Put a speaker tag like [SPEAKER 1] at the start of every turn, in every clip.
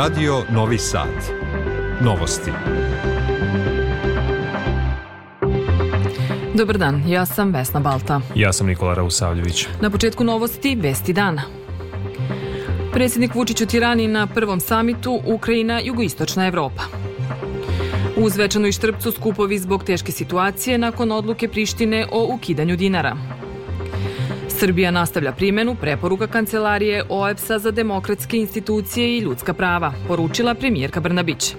[SPEAKER 1] Radio Novi Sad. Novosti.
[SPEAKER 2] Dobar dan, ja sam Vesna Balta.
[SPEAKER 3] Ja sam Nikola Rausavljević.
[SPEAKER 2] Na početku novosti, vesti dana. Predsjednik Vučić u Tirani na prvom samitu Ukrajina, Jugoistočna Evropa. U Zvečanu i Štrpcu skupovi zbog teške situacije nakon odluke Prištine o ukidanju dinara. Srbija nastavlja primenu preporuka Kancelarije OEPS-a za demokratske institucije i ljudska prava, poručila premijerka Brnabić.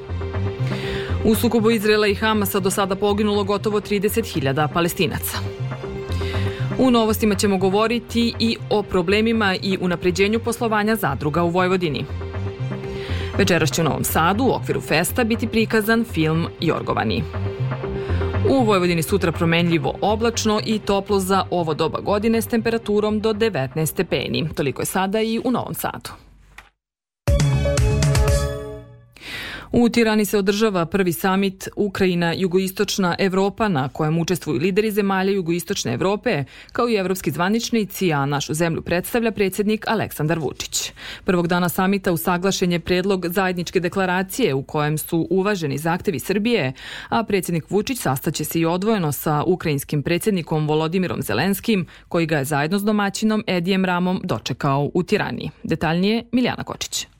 [SPEAKER 2] U sukobu Izrela i Hamasa do sada poginulo gotovo 30.000 palestinaca. U novostima ćemo govoriti i o problemima i unapređenju poslovanja zadruga u Vojvodini. Večeras će u Novom Sadu u okviru festa biti prikazan film Jorgovani. U Vojvodini sutra promenljivo oblačno i toplo za ovo doba godine s temperaturom do 19 stepeni. Toliko je sada i u Novom Sadu. U Tirani se održava prvi samit Ukrajina jugoistočna Evropa na kojem učestvuju lideri zemalja jugoistočne Evrope kao i evropski zvaničnici, a našu zemlju predstavlja predsjednik Aleksandar Vučić. Prvog dana samita usaglašen je predlog zajedničke deklaracije u kojem su uvaženi zahtevi Srbije, a predsjednik Vučić sastaće se i odvojeno sa ukrajinskim predsjednikom Volodimirom Zelenskim, koji ga je zajedno s domaćinom Edijem Ramom dočekao u Tirani. Detaljnije Miljana Kočić.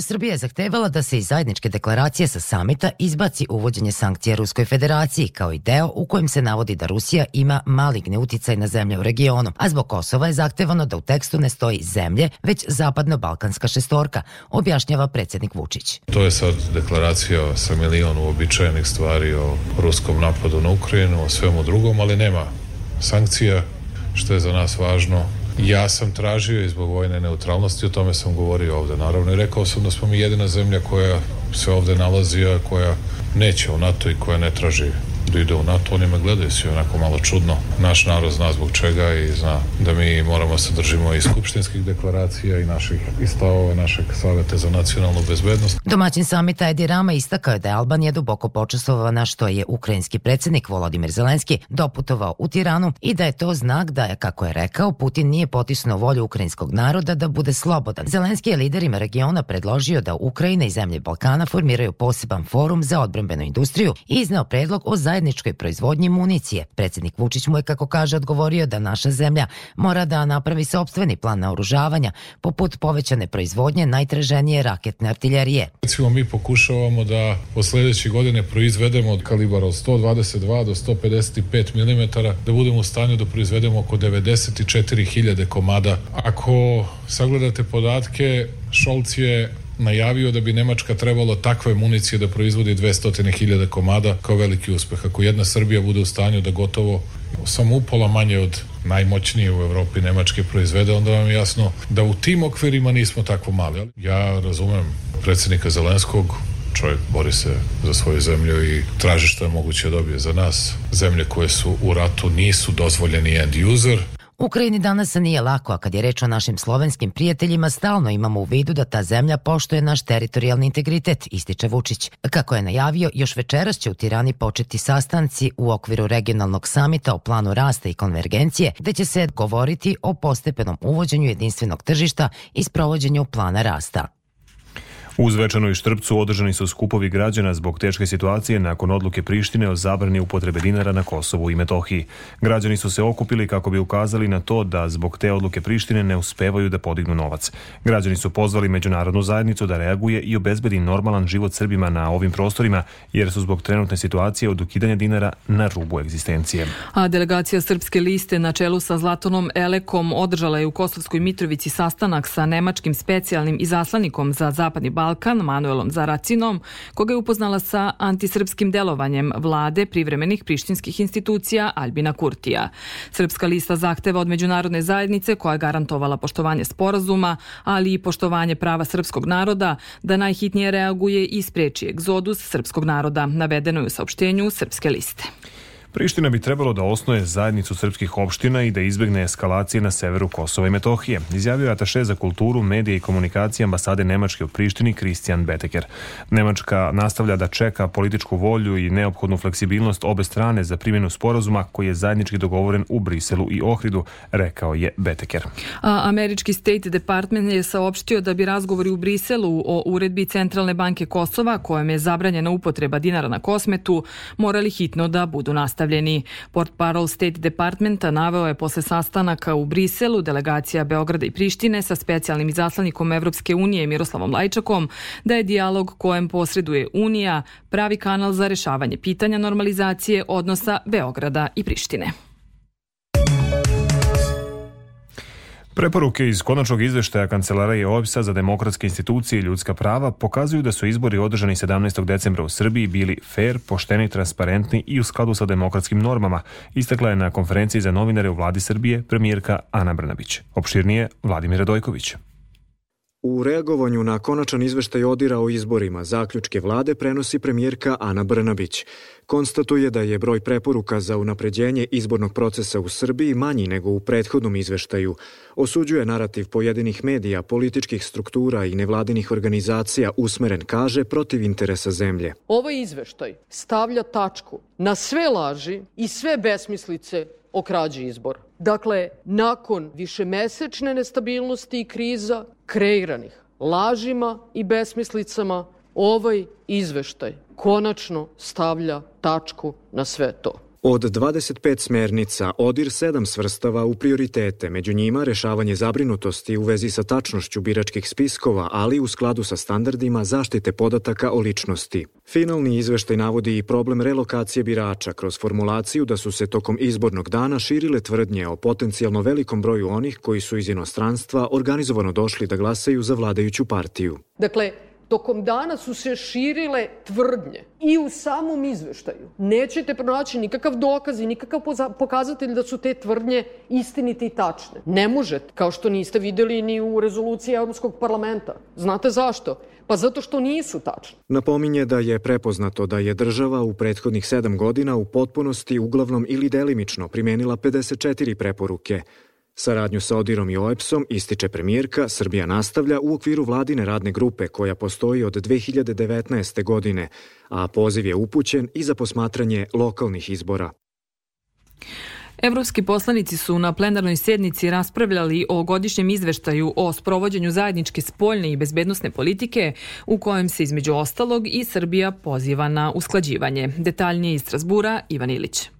[SPEAKER 4] Srbija je zahtevala da se iz zajedničke deklaracije sa samita izbaci uvođenje sankcija Ruskoj federaciji kao i deo u kojem se navodi da Rusija ima maligne uticaj na zemlje u regionu, a zbog Kosova je zahtevano da u tekstu ne stoji zemlje, već zapadno-balkanska šestorka, objašnjava predsjednik Vučić.
[SPEAKER 5] To je sad deklaracija sa milion uobičajenih stvari o ruskom napadu na Ukrajinu, o svemu drugom, ali nema sankcija, što je za nas važno Ja sam tražio i zbog vojne neutralnosti, o tome sam govorio ovde. Naravno i rekao sam da smo mi jedina zemlja koja se ovde nalazi, a koja neće u NATO i koja ne traži da ide u NATO, oni me gledaju svi onako malo čudno. Naš narod zna zbog čega i zna da mi moramo se držimo i skupštinskih deklaracija i naših i našeg saveta za nacionalnu bezbednost.
[SPEAKER 4] Domaćin samita Edi Rama istakao je da je Albanija duboko počestovana što je ukrajinski predsednik Volodimir Zelenski doputovao u Tiranu i da je to znak da je, kako je rekao, Putin nije potisnuo volju ukrajinskog naroda da bude slobodan. Zelenski je liderima regiona predložio da Ukrajina i zemlje Balkana formiraju poseban forum za odbrambenu industriju i izneo predlog o zajedničkom zajedničkoj proizvodnji municije. Predsednik Vučić mu je, kako kaže, odgovorio da naša zemlja mora da napravi sobstveni plan naoružavanja poput povećane proizvodnje najtraženije raketne artiljerije.
[SPEAKER 5] Recimo mi pokušavamo da od sledeće godine proizvedemo od kalibara od 122 do 155 mm da budemo u stanju da proizvedemo oko 94.000 komada. Ako sagledate podatke, Šolc je najavio da bi Nemačka trebalo takve municije da proizvodi 200.000 komada kao veliki uspeh. Ako jedna Srbija bude u stanju da gotovo samo upola manje od najmoćnije u Evropi Nemačke proizvede, onda vam je jasno da u tim okvirima nismo tako mali. Ja razumem predsednika Zelenskog, čovjek bori se za svoju zemlju i traži što je moguće da dobije za nas. Zemlje koje su u ratu nisu dozvoljeni end user,
[SPEAKER 4] Ukrajini danas nije lako, a kad je reč o našim slovenskim prijateljima, stalno imamo u vidu da ta zemlja poštuje naš teritorijalni integritet, ističe Vučić. Kako je najavio, još večeras će u Tirani početi sastanci u okviru regionalnog samita o planu rasta i konvergencije, gde će se govoriti o postepenom uvođenju jedinstvenog tržišta i sprovođenju plana rasta.
[SPEAKER 3] U Zvečanu i Štrpcu održani su skupovi građana zbog teške situacije nakon odluke Prištine o zabrani upotrebe dinara na Kosovu i Metohiji. Građani su se okupili kako bi ukazali na to da zbog te odluke Prištine ne uspevaju da podignu novac. Građani su pozvali međunarodnu zajednicu da reaguje i obezbedi normalan život Srbima na ovim prostorima, jer su zbog trenutne situacije od ukidanja dinara na rubu egzistencije.
[SPEAKER 2] A delegacija Srpske liste na čelu sa Zlatonom Elekom održala je u Kosovskoj Mitrovici sastanak sa nemačkim specijalnim izaslanikom za Zapadni Balkan Balkan Manuelom Zaracinom, koga je upoznala sa antisrpskim delovanjem vlade privremenih prištinskih institucija Albina Kurtija. Srpska lista zahteva od međunarodne zajednice koja je garantovala poštovanje sporazuma, ali i poštovanje prava srpskog naroda da najhitnije reaguje i spreči egzodus srpskog naroda, navedeno je u saopštenju Srpske liste.
[SPEAKER 3] Priština bi trebalo da osnoje zajednicu srpskih opština i da izbegne eskalacije na severu Kosova i Metohije, izjavio je Ataše za kulturu, medije i komunikacije ambasade Nemačke u Prištini Kristijan Beteker. Nemačka nastavlja da čeka političku volju i neophodnu fleksibilnost obe strane za primjenu sporazuma koji je zajednički dogovoren u Briselu i Ohridu, rekao je Beteker.
[SPEAKER 2] A, američki State Department je saopštio da bi razgovori u Briselu o uredbi Centralne banke Kosova, kojom je zabranjena upotreba dinara na kosmetu, morali hitno da budu nastavljeni. Port Parol State Departmenta naveo je posle sastanaka u Briselu delegacija Beograda i Prištine sa specijalnim izaslanikom Evropske unije Miroslavom Lajčakom da je dijalog kojem posreduje Unija pravi kanal za rešavanje pitanja normalizacije odnosa Beograda i Prištine.
[SPEAKER 3] Preporuke iz konačnog izveštaja Kancelarije OEBS-a za demokratske institucije i ljudska prava pokazuju da su izbori održani 17. decembra u Srbiji bili fair, pošteni, transparentni i u skladu sa demokratskim normama, istakla je na konferenciji za novinare u vladi Srbije premijerka Ana Brnabić. Opširnije Vladimir Radojković.
[SPEAKER 6] U reagovanju na konačan izveštaj Odira o izborima zaključke vlade prenosi premijerka Ana Brnabić. Konstatuje da je broj preporuka za unapređenje izbornog procesa u Srbiji manji nego u prethodnom izveštaju. Osuđuje narativ pojedinih medija, političkih struktura i nevladinih organizacija usmeren, kaže, protiv interesa zemlje.
[SPEAKER 7] Ovaj izveštaj stavlja tačku na sve laži i sve besmislice o krađi izbora. Dakle, nakon višemesečne nestabilnosti i kriza kreiranih lažima i besmislicama, ovaj izveštaj konačno stavlja tačku na sve to.
[SPEAKER 6] Od 25 smernica, ODIR 7 svrstava u prioritete, među njima rešavanje zabrinutosti u vezi sa tačnošću biračkih spiskova, ali u skladu sa standardima zaštite podataka o ličnosti. Finalni izveštaj navodi i problem relokacije birača kroz formulaciju da su se tokom izbornog dana širile tvrdnje o potencijalno velikom broju onih koji su iz inostranstva organizovano došli da glasaju za vladajuću partiju.
[SPEAKER 7] Dakle, tokom dana su se širile tvrdnje i u samom izveštaju. Nećete pronaći nikakav dokaz i nikakav pokazatelj da su te tvrdnje istinite i tačne. Ne možete, kao što niste videli ni u rezoluciji Evropskog parlamenta. Znate zašto? Pa zato što nisu tačne.
[SPEAKER 6] Napominje da je prepoznato da je država u prethodnih sedam godina u potpunosti, uglavnom ili delimično primenila 54 preporuke, Saradnju sa Odirom i OEPS-om ističe premijerka, Srbija nastavlja u okviru vladine radne grupe koja postoji od 2019. godine, a poziv je upućen i za posmatranje lokalnih izbora.
[SPEAKER 2] Evropski poslanici su na plenarnoj sednici raspravljali o godišnjem izveštaju o sprovođenju zajedničke spoljne i bezbednostne politike u kojem se između ostalog i Srbija poziva na usklađivanje. Detaljnije iz Strasbura, Ivan Ilić.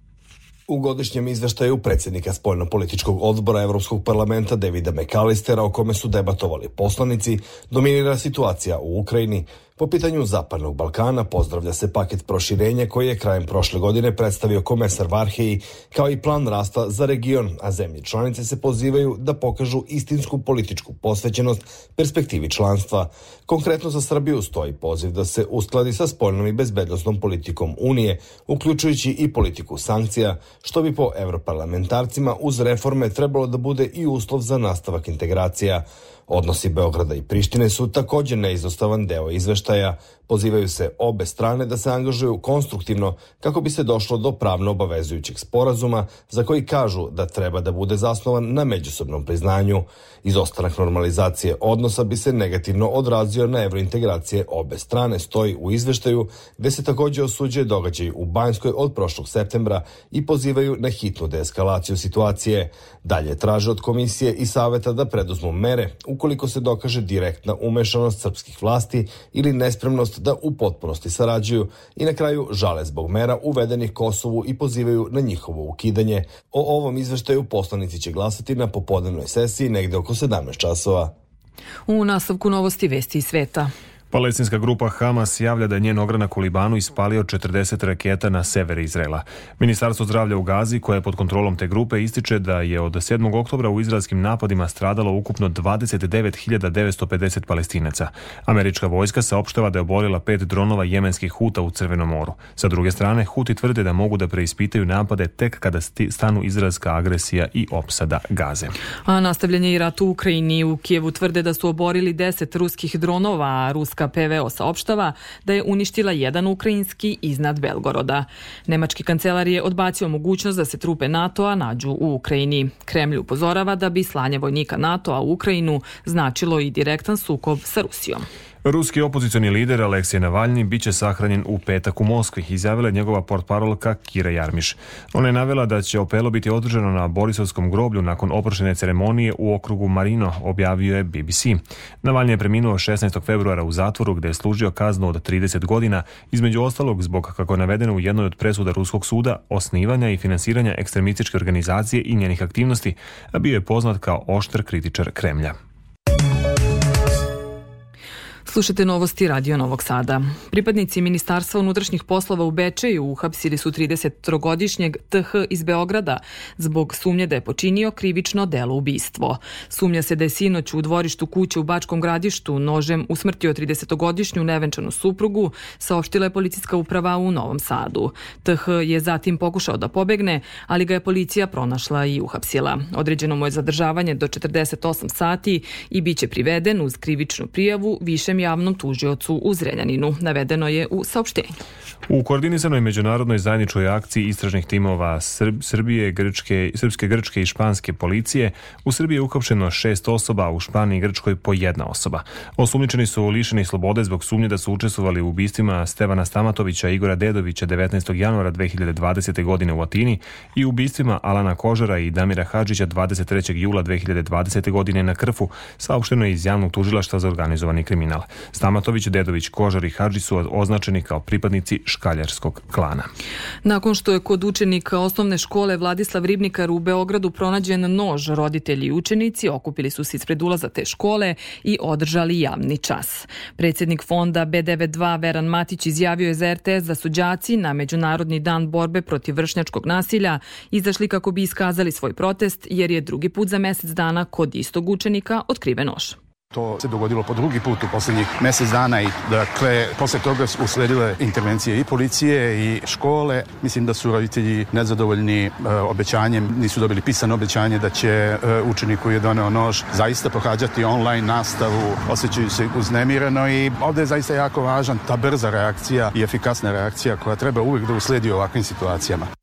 [SPEAKER 8] U godišnjem izveštaju predsjednika spoljno-političkog odbora Evropskog parlamenta Davida McAllistera o kome su debatovali poslanici, dominira situacija u Ukrajini, Po pitanju Zapadnog Balkana pozdravlja se paket proširenja koji je krajem prošle godine predstavio komesar Varheji kao i plan rasta za region, a zemlje članice se pozivaju da pokažu istinsku političku posvećenost perspektivi članstva. Konkretno za Srbiju stoji poziv da se uskladi sa spoljnom i bezbednostnom politikom Unije, uključujući i politiku sankcija, što bi po evroparlamentarcima uz reforme trebalo da bude i uslov za nastavak integracija. Odnosi Beograda i Prištine su takođe neizostavan deo izveštaja. Pozivaju se obe strane da se angažuju konstruktivno kako bi se došlo do pravno obavezujućeg sporazuma za koji kažu da treba da bude zasnovan na međusobnom priznanju. Izostanak normalizacije odnosa bi se negativno odrazio na evrointegracije obe strane, stoji u izveštaju, gde se takođe osuđuje događaj u Banjskoj od prošlog septembra i pozivaju na hitnu deeskalaciju situacije. Dalje traže od komisije i saveta da preduzmu mere ukoliko se dokaže direktna umešanost srpskih vlasti ili nespremnost da u potpunosti sarađuju i na kraju žale zbog mera uvedenih Kosovu i pozivaju na njihovo ukidanje. O ovom izveštaju poslanici će glasati na popodnevnoj sesiji negde oko 17 časova.
[SPEAKER 2] U nastavku novosti vesti iz sveta.
[SPEAKER 3] Palestinska grupa Hamas javlja da je njen ogranak u Libanu ispalio 40 raketa na sever Izrela. Ministarstvo zdravlja u Gazi, koje je pod kontrolom te grupe, ističe da je od 7. oktobra u izraelskim napadima stradalo ukupno 29.950 palestinaca. Američka vojska saopštava da je oborila pet dronova jemenskih huta u Crvenom moru. Sa druge strane, huti tvrde da mogu da preispitaju napade tek kada stanu izraelska agresija i opsada Gaze.
[SPEAKER 2] A nastavljanje i rat u Ukrajini u Kijevu tvrde da su oborili 10 ruskih dronova, a ruska Nemačka PVO saopštava da je uništila jedan ukrajinski iznad Belgoroda. Nemački kancelar je odbacio mogućnost da se trupe NATO-a nađu u Ukrajini. Kremlj upozorava da bi slanje vojnika NATO-a u Ukrajinu značilo i direktan sukob sa Rusijom.
[SPEAKER 3] Ruski opozicioni lider Aleksej Navalni biće sahranjen u petak u Moskvi, izjavila je njegova portparolka Kira Jarmiš. Ona je navela da će opelo biti održano na Borisovskom groblju nakon oprošene ceremonije u okrugu Marino, objavio je BBC. Navalni je preminuo 16. februara u zatvoru gde je služio kaznu od 30 godina, između ostalog zbog, kako je navedeno u jednoj od presuda Ruskog suda, osnivanja i finansiranja ekstremističke organizacije i njenih aktivnosti, a bio je poznat kao oštar kritičar Kremlja.
[SPEAKER 2] Slušate novosti Radio Novog Sada. Pripadnici Ministarstva unutrašnjih poslova u Bečeju uhapsili su 33-godišnjeg TH iz Beograda zbog sumnje da je počinio krivično delo ubistvo. Sumnja se da je sinoć u dvorištu kuće u Bačkom gradištu nožem usmrtio 30-godišnju nevenčanu suprugu, saopštila je policijska uprava u Novom Sadu. TH je zatim pokušao da pobegne, ali ga je policija pronašla i uhapsila. Određeno mu je zadržavanje do 48 sati i biće priveden uz krivičnu prijavu višem javnom tužiocu u Zrenjaninu, navedeno je u saopštenju.
[SPEAKER 3] U koordinisanoj međunarodnoj zajedničkoj akciji istražnih timova Srb, Srbije, Grčke, Srpske, Grčke i Španske policije u Srbiji je ukopšeno šest osoba, u Španiji i Grčkoj po jedna osoba. Osumnjičeni su lišeni slobode zbog sumnje da su učestvovali u ubistvima Stevana Stamatovića i Igora Dedovića 19. januara 2020. godine u Atini i ubistvima Alana Kožara i Damira Hadžića 23. jula 2020. godine na Krfu, saopšteno je iz javnog tužilaštva za organizovani kriminal. Stamatović, Dedović, Kožar i Hadži su označeni kao pripadnici škaljarskog klana.
[SPEAKER 2] Nakon što je kod učenika osnovne škole Vladislav Ribnikar u Beogradu pronađen nož, roditelji i učenici okupili su se ispred ulaza te škole i održali javni čas. Predsednik fonda B92 Veran Matić izjavio je za RTS da su đaci na Međunarodni dan borbe protiv vršnjačkog nasilja izašli kako bi iskazali svoj protest jer je drugi put za mesec dana kod istog učenika otkriven nož.
[SPEAKER 9] To se dogodilo po drugi put u poslednjih mesec dana i dakle posle toga usledile intervencije i policije i škole. Mislim da su roditelji nezadovoljni e, obećanjem, nisu dobili pisano obećanje da će e, učenik koji je doneo nož zaista pohađati online nastavu, osjećaju se uznemireno i ovde je zaista jako važan ta brza reakcija i efikasna reakcija koja treba uvek da usledi u ovakvim situacijama.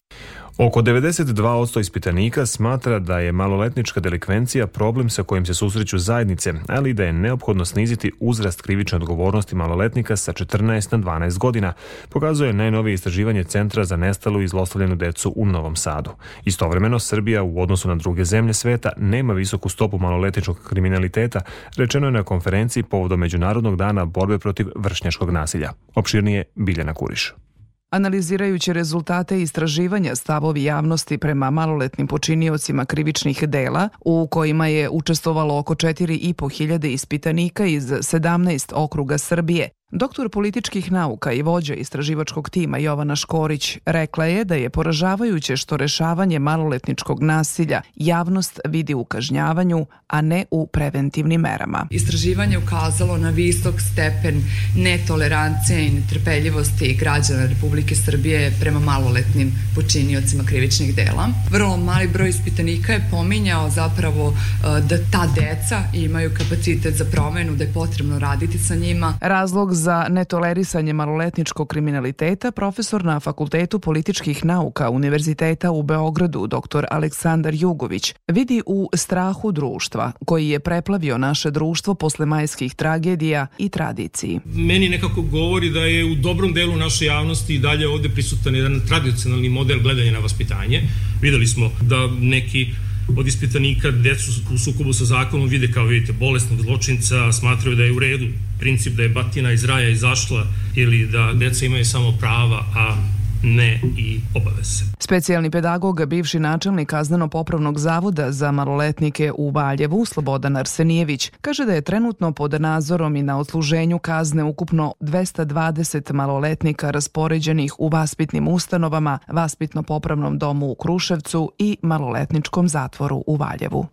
[SPEAKER 3] Oko 92% ispitanika smatra da je maloletnička delikvencija problem sa kojim se susreću zajednice, ali da je neophodno sniziti uzrast krivične odgovornosti maloletnika sa 14 na 12 godina, pokazuje najnovije istraživanje Centra za nestalu i zlostavljenu decu u Novom Sadu. Istovremeno, Srbija u odnosu na druge zemlje sveta nema visoku stopu maloletničkog kriminaliteta, rečeno je na konferenciji povodom Međunarodnog dana borbe protiv vršnjačkog nasilja. Opširnije Biljana Kuriš.
[SPEAKER 10] Analizirajući rezultate istraživanja stavovi javnosti prema maloletnim počiniocima krivičnih dela, u kojima je učestvovalo oko 4.500 ispitanika iz 17 okruga Srbije, Doktor političkih nauka i vođa istraživačkog tima Jovana Škorić rekla je da je poražavajuće što rešavanje maloletničkog nasilja javnost vidi u kažnjavanju, a ne u preventivnim merama.
[SPEAKER 11] Istraživanje ukazalo na visok stepen netolerancije i netrpeljivosti građana Republike Srbije prema maloletnim počiniocima krivičnih dela. Vrlo mali broj ispitanika je pominjao zapravo e, da ta deca imaju kapacitet za promenu, da je potrebno raditi sa njima.
[SPEAKER 10] Razlog za netolerisanje maloletničkog kriminaliteta profesor na Fakultetu političkih nauka Univerziteta u Beogradu dr. Aleksandar Jugović vidi u strahu društva koji je preplavio naše društvo posle majskih tragedija i tradiciji.
[SPEAKER 12] Meni nekako govori da je u dobrom delu naše javnosti i dalje ovde prisutan jedan tradicionalni model gledanja na vaspitanje. Videli smo da neki od ispitanika decu u sukobu sa zakonom vide kao vidite bolesnog zločinca, smatraju da je u redu. Princip da je batina iz raja izašla ili da deca imaju samo prava, a ne i obaveze.
[SPEAKER 10] Specijalni pedagog, bivši načelnik kazneno-popravnog zavoda za maloletnike u Valjevu, Slobodan Arsenijević, kaže da je trenutno pod nadzorom i na odsluženju kazne ukupno 220 maloletnika raspoređenih u vaspitnim ustanovama, vaspitno-popravnom domu u Kruševcu i maloletničkom zatvoru u Valjevu.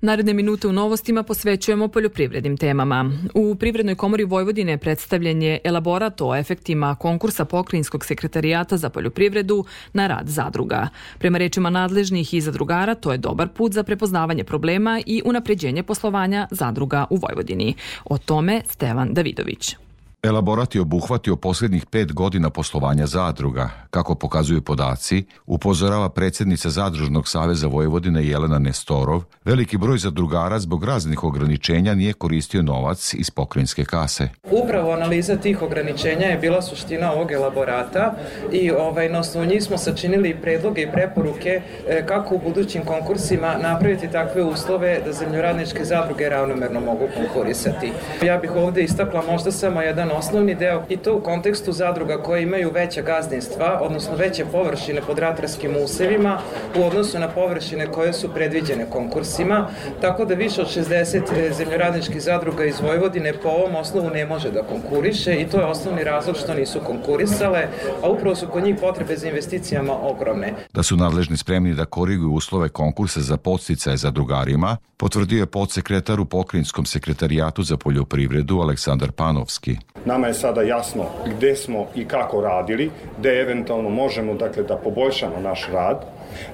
[SPEAKER 2] Naredne minute u novostima posvećujemo poljoprivrednim temama. U Privrednoj komori Vojvodine predstavljen je elaborat o efektima konkursa Pokrinjskog sekretarijata za poljoprivredu na rad zadruga. Prema rečima nadležnih i zadrugara, to je dobar put za prepoznavanje problema i unapređenje poslovanja zadruga u Vojvodini. O tome Stevan Davidović.
[SPEAKER 13] Elaborat je obuhvatio posljednjih pet godina poslovanja zadruga. Kako pokazuju podaci, upozorava predsjednica Zadružnog saveza Vojvodine Jelena Nestorov, veliki broj zadrugara zbog raznih ograničenja nije koristio novac iz pokrenjske kase.
[SPEAKER 14] Upravo analiza tih ograničenja je bila suština ovog elaborata i ovaj, na osnovu njih smo sačinili predloge i preporuke e, kako u budućim konkursima napraviti takve uslove da zemljoradničke zadruge ravnomerno mogu konkurisati. Ja bih ovde istakla možda samo jedan jedan osnovni deo i to u kontekstu zadruga koje imaju veća gazdinstva, odnosno veće površine pod ratarskim usevima u odnosu na površine koje su predviđene konkursima, tako da više od 60 e, zemljoradničkih zadruga iz Vojvodine po ovom osnovu ne može da konkuriše i to je osnovni razlog što nisu konkurisale, a upravo su kod njih potrebe za investicijama ogromne.
[SPEAKER 13] Da su nadležni spremni da koriguju uslove konkursa za podsticaje za drugarima, potvrdio je podsekretar u Pokrinjskom sekretarijatu za poljoprivredu Aleksandar Panovski.
[SPEAKER 15] Nama je sada jasno gde smo i kako radili, gde eventualno možemo dakle, da poboljšamo naš rad.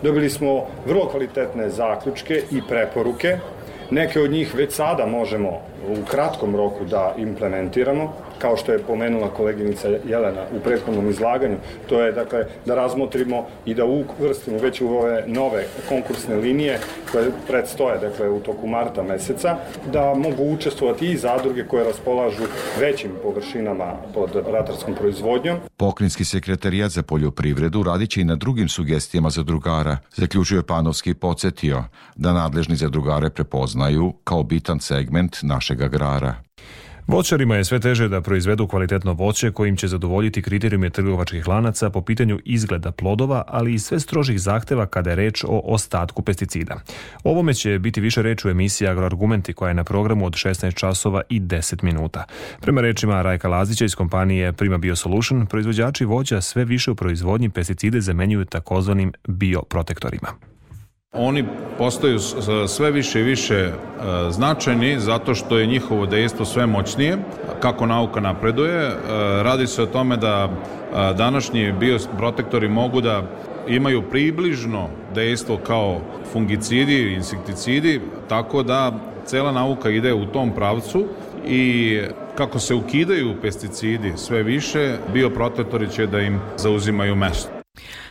[SPEAKER 15] Dobili smo vrlo kvalitetne zaključke i preporuke. Neke od njih već sada možemo u kratkom roku da implementiramo kao što je pomenula koleginica Jelena u prethodnom izlaganju, to je dakle da razmotrimo i da uvrstimo već u ove nove konkursne linije koje predstoje dakle u toku marta meseca, da mogu učestvovati i zadruge koje raspolažu većim površinama pod ratarskom proizvodnjom.
[SPEAKER 13] Pokrinjski sekretarijat za poljoprivredu radit će i na drugim sugestijama za drugara, zaključuje Panovski i podsjetio da nadležni za drugare prepoznaju kao bitan segment našeg agrara.
[SPEAKER 3] Voćarima je sve teže da proizvedu kvalitetno voće kojim će zadovoljiti kriterijume trgovačkih lanaca po pitanju izgleda plodova, ali i sve strožih zahteva kada je reč o ostatku pesticida. Ovome će biti više reč u emisiji Agroargumenti koja je na programu od 16 časova i 10 minuta. Prema rečima Rajka Lazića iz kompanije Prima Biosolution, proizvođači voća sve više u proizvodnji pesticide zamenjuju takozvanim bioprotektorima.
[SPEAKER 16] Oni postaju sve više i više e, značajni zato što je njihovo dejstvo sve moćnije, kako nauka napreduje. E, radi se o tome da e, današnji bioprotektori mogu da imaju približno dejstvo kao fungicidi i insekticidi, tako da cela nauka ide u tom pravcu i kako se ukidaju pesticidi sve više, bioprotektori će da im zauzimaju mesto.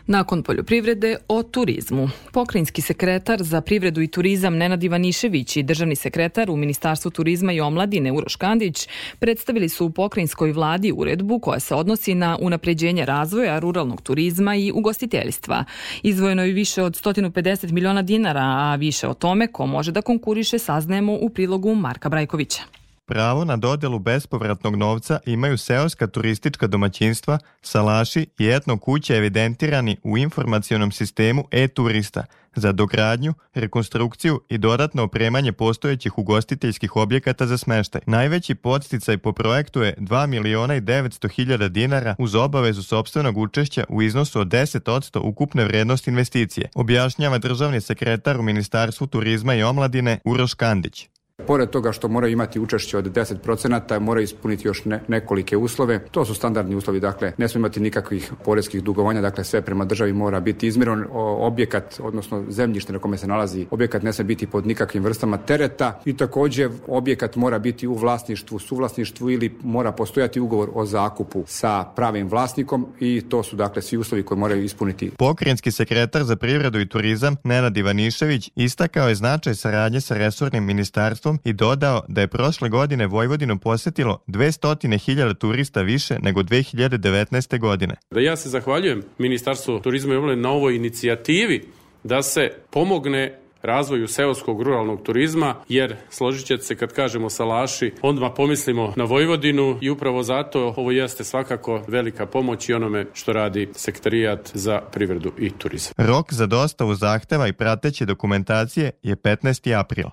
[SPEAKER 2] Nakon poljoprivrede o turizmu. Pokrinjski sekretar za privredu i turizam Nenad Ivanišević i državni sekretar u Ministarstvu turizma i omladine Uroš Kandić predstavili su u pokrinjskoj vladi uredbu koja se odnosi na unapređenje razvoja ruralnog turizma i ugostiteljstva. Izvojeno je više od 150 miliona dinara, a više o tome ko može da konkuriše saznajemo u prilogu Marka Brajkovića.
[SPEAKER 17] Pravo na dodelu bespovratnog novca imaju seoska turistička domaćinstva, salaši i etno kuće evidentirani u informacionom sistemu e-turista za dogradnju, rekonstrukciju i dodatno opremanje postojećih ugostiteljskih objekata za smeštaj. Najveći podsticaj po projektu je 2 miliona i 900 hiljada dinara uz obavezu sobstvenog učešća u iznosu od 10% ukupne vrednosti investicije, objašnjava državni sekretar u Ministarstvu turizma i omladine Uroš Kandić.
[SPEAKER 18] Pored toga što moraju imati učešće od 10%, moraju ispuniti još ne, nekolike uslove. To su standardni uslovi, dakle, ne smije imati nikakvih poreskih dugovanja, dakle, sve prema državi mora biti izmiron. Objekat, odnosno zemljište na kome se nalazi objekat ne smije biti pod nikakvim vrstama tereta i takođe objekat mora biti u vlasništvu, suvlasništvu ili mora postojati ugovor o zakupu sa pravim vlasnikom i to su, dakle, svi uslovi koje moraju ispuniti.
[SPEAKER 17] Pokrenjski sekretar za privredu i turizam Nenad Ivanišević istakao je značaj saradnje sa resornim ministarstvom ministarstvom i dodao da je prošle godine Vojvodinu posetilo 200.000 turista više nego 2019. godine.
[SPEAKER 19] Da ja se zahvaljujem Ministarstvu turizma i omladine na ovoj inicijativi da se pomogne razvoju seoskog ruralnog turizma, jer složit ćete se kad kažemo salaši, onda pomislimo na Vojvodinu i upravo zato ovo jeste svakako velika pomoć i onome što radi Sekretarijat za privredu i turizam.
[SPEAKER 17] Rok za dostavu zahteva i prateće dokumentacije je 15. april.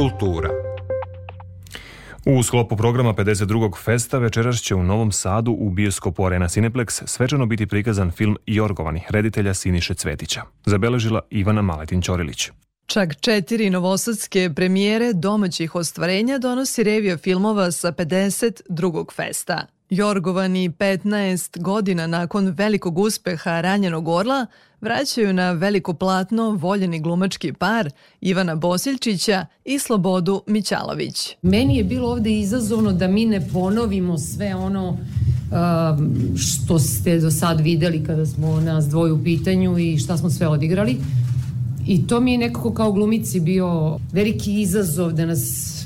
[SPEAKER 1] Kultura
[SPEAKER 3] U sklopu programa 52. festa večeras će u Novom Sadu u bioskopu Arena Cineplex svečano biti prikazan film Jorgovani, reditelja Siniše Cvetića. Zabeležila Ivana Maletin-Ćorilić.
[SPEAKER 20] Čak četiri novosadske premijere domaćih ostvarenja donosi revija filmova sa 52. festa. Jorgovani 15 godina nakon velikog uspeha Ranjenog orla vraćaju na veliko platno voljeni glumački par Ivana Bosiljčića i Slobodu Mićalović.
[SPEAKER 21] Meni je bilo ovde izazovno da mi ne ponovimo sve ono um, što ste do sad videli kada smo nas dvoje u pitanju i šta smo sve odigrali. I to mi je nekako kao glumici bio veliki izazov da nas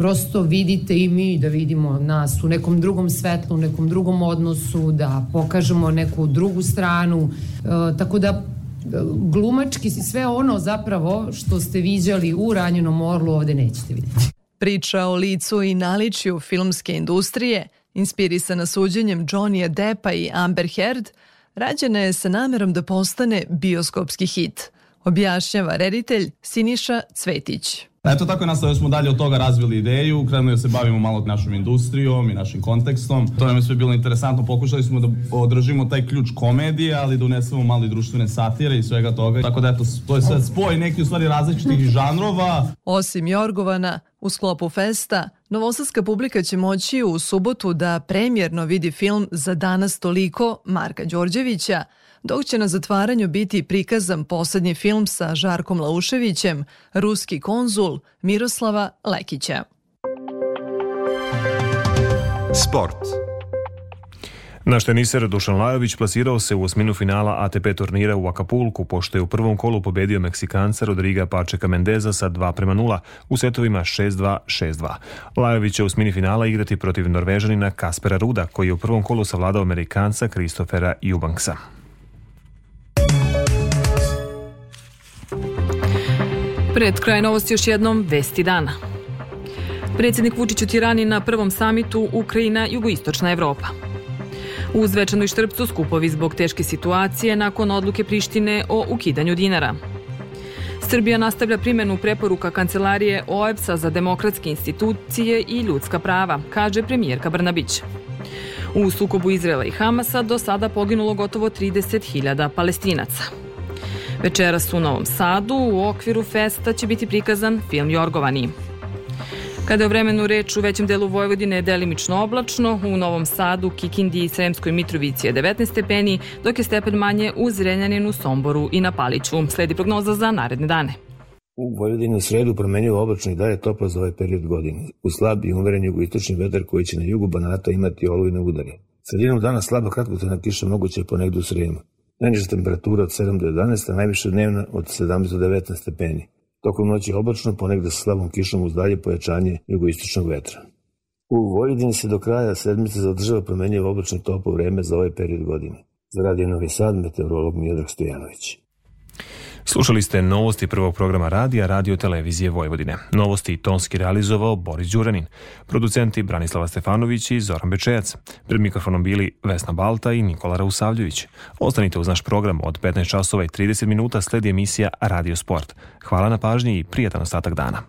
[SPEAKER 21] prosto vidite i mi da vidimo nas u nekom drugom svetlu, u nekom drugom odnosu, da pokažemo neku drugu stranu. E, tako da e, glumački sve ono zapravo što ste viđali u Ranjenom orlu ovde nećete vidjeti.
[SPEAKER 20] Priča o licu i naličju filmske industrije, inspirisana suđenjem Johnny'a Deppa i Amber Heard, rađena je sa namerom da postane bioskopski hit, objašnjava reditelj Siniša Cvetić.
[SPEAKER 22] Eto tako je nastao, smo dalje od toga razvili ideju, krenuli da se bavimo malo našom industrijom i našim kontekstom. To nam je sve bilo interesantno, pokušali smo da održimo taj ključ komedije, ali da unesemo malo i društvene satire i svega toga. Tako da eto, to je sve spoj neki u stvari različitih žanrova.
[SPEAKER 20] Osim Jorgovana, u sklopu festa, novosadska publika će moći u subotu da premjerno vidi film Za danas toliko Marka Đorđevića, dok će na zatvaranju biti prikazan poslednji film sa Žarkom Lauševićem, ruski konzul Miroslava Lekića.
[SPEAKER 1] Sport.
[SPEAKER 3] Naš teniser Dušan Lajović plasirao se u osminu finala ATP turnira u Akapulku, pošto je u prvom kolu pobedio Meksikanca Rodriga Pačeka Mendeza sa 2 prema 0 u setovima 6-2-6-2. Lajović će u osmini finala igrati protiv Norvežanina Kaspera Ruda, koji je u prvom kolu savladao Amerikanca Kristofera Jubanksa.
[SPEAKER 2] Pred kraj novosti još jednom vesti dana. Predsjednik Vučić u Tirani na prvom samitu Ukrajina jugoistočna Evropa. U Zvečanu i Štrpcu skupovi zbog teške situacije nakon odluke Prištine o ukidanju dinara. Srbija nastavlja primenu preporuka Kancelarije OEPS-a za demokratske institucije i ljudska prava, kaže premijerka Brnabić. U sukobu Izrela i Hamasa do sada poginulo gotovo 30.000 palestinaca. Večeras u Novom Sadu u okviru festa će biti prikazan film Jorgovani. Kada je o vremenu reč u većem delu Vojvodine je delimično oblačno, u Novom Sadu, Kikindi i Sremskoj Mitrovici je 19 stepeni, dok je stepen manje u Zrenjaninu, Somboru i na Paliću. Sledi prognoza za naredne dane.
[SPEAKER 23] U Vojvodini u sredu promenjivo oblačno i dalje toplo za ovaj period godine. U slab i umeren jugoistočni vetar koji će na jugu Banata imati olujne udare. Sredinom dana slaba kratkotrajna kiša moguće je ponegde u Sremu. Najniža temperatura od 7 do 11, a najviše dnevna od 17 do 19 stepeni. Tokom noći oblačno, ponegde sa slabom kišom uz dalje pojačanje jugoistočnog vetra. U Vojvodini se do kraja sedmice zadržava promenjivo oblačno topo vreme za ovaj period godine. Za Radio Novi Sad, meteorolog Miodrag Stojanović.
[SPEAKER 3] Slušali ste novosti prvog programa radija Radio Televizije Vojvodine. Novosti tonski realizovao Boris Đuranin, producenti Branislava Stefanović i Zoran Bečejac. Pred mikrofonom bili Vesna Balta i Nikola Rausavljević. Ostanite uz naš program od 15 časova i 30 minuta sledi emisija Radio Sport. Hvala na pažnji i prijatan ostatak dana.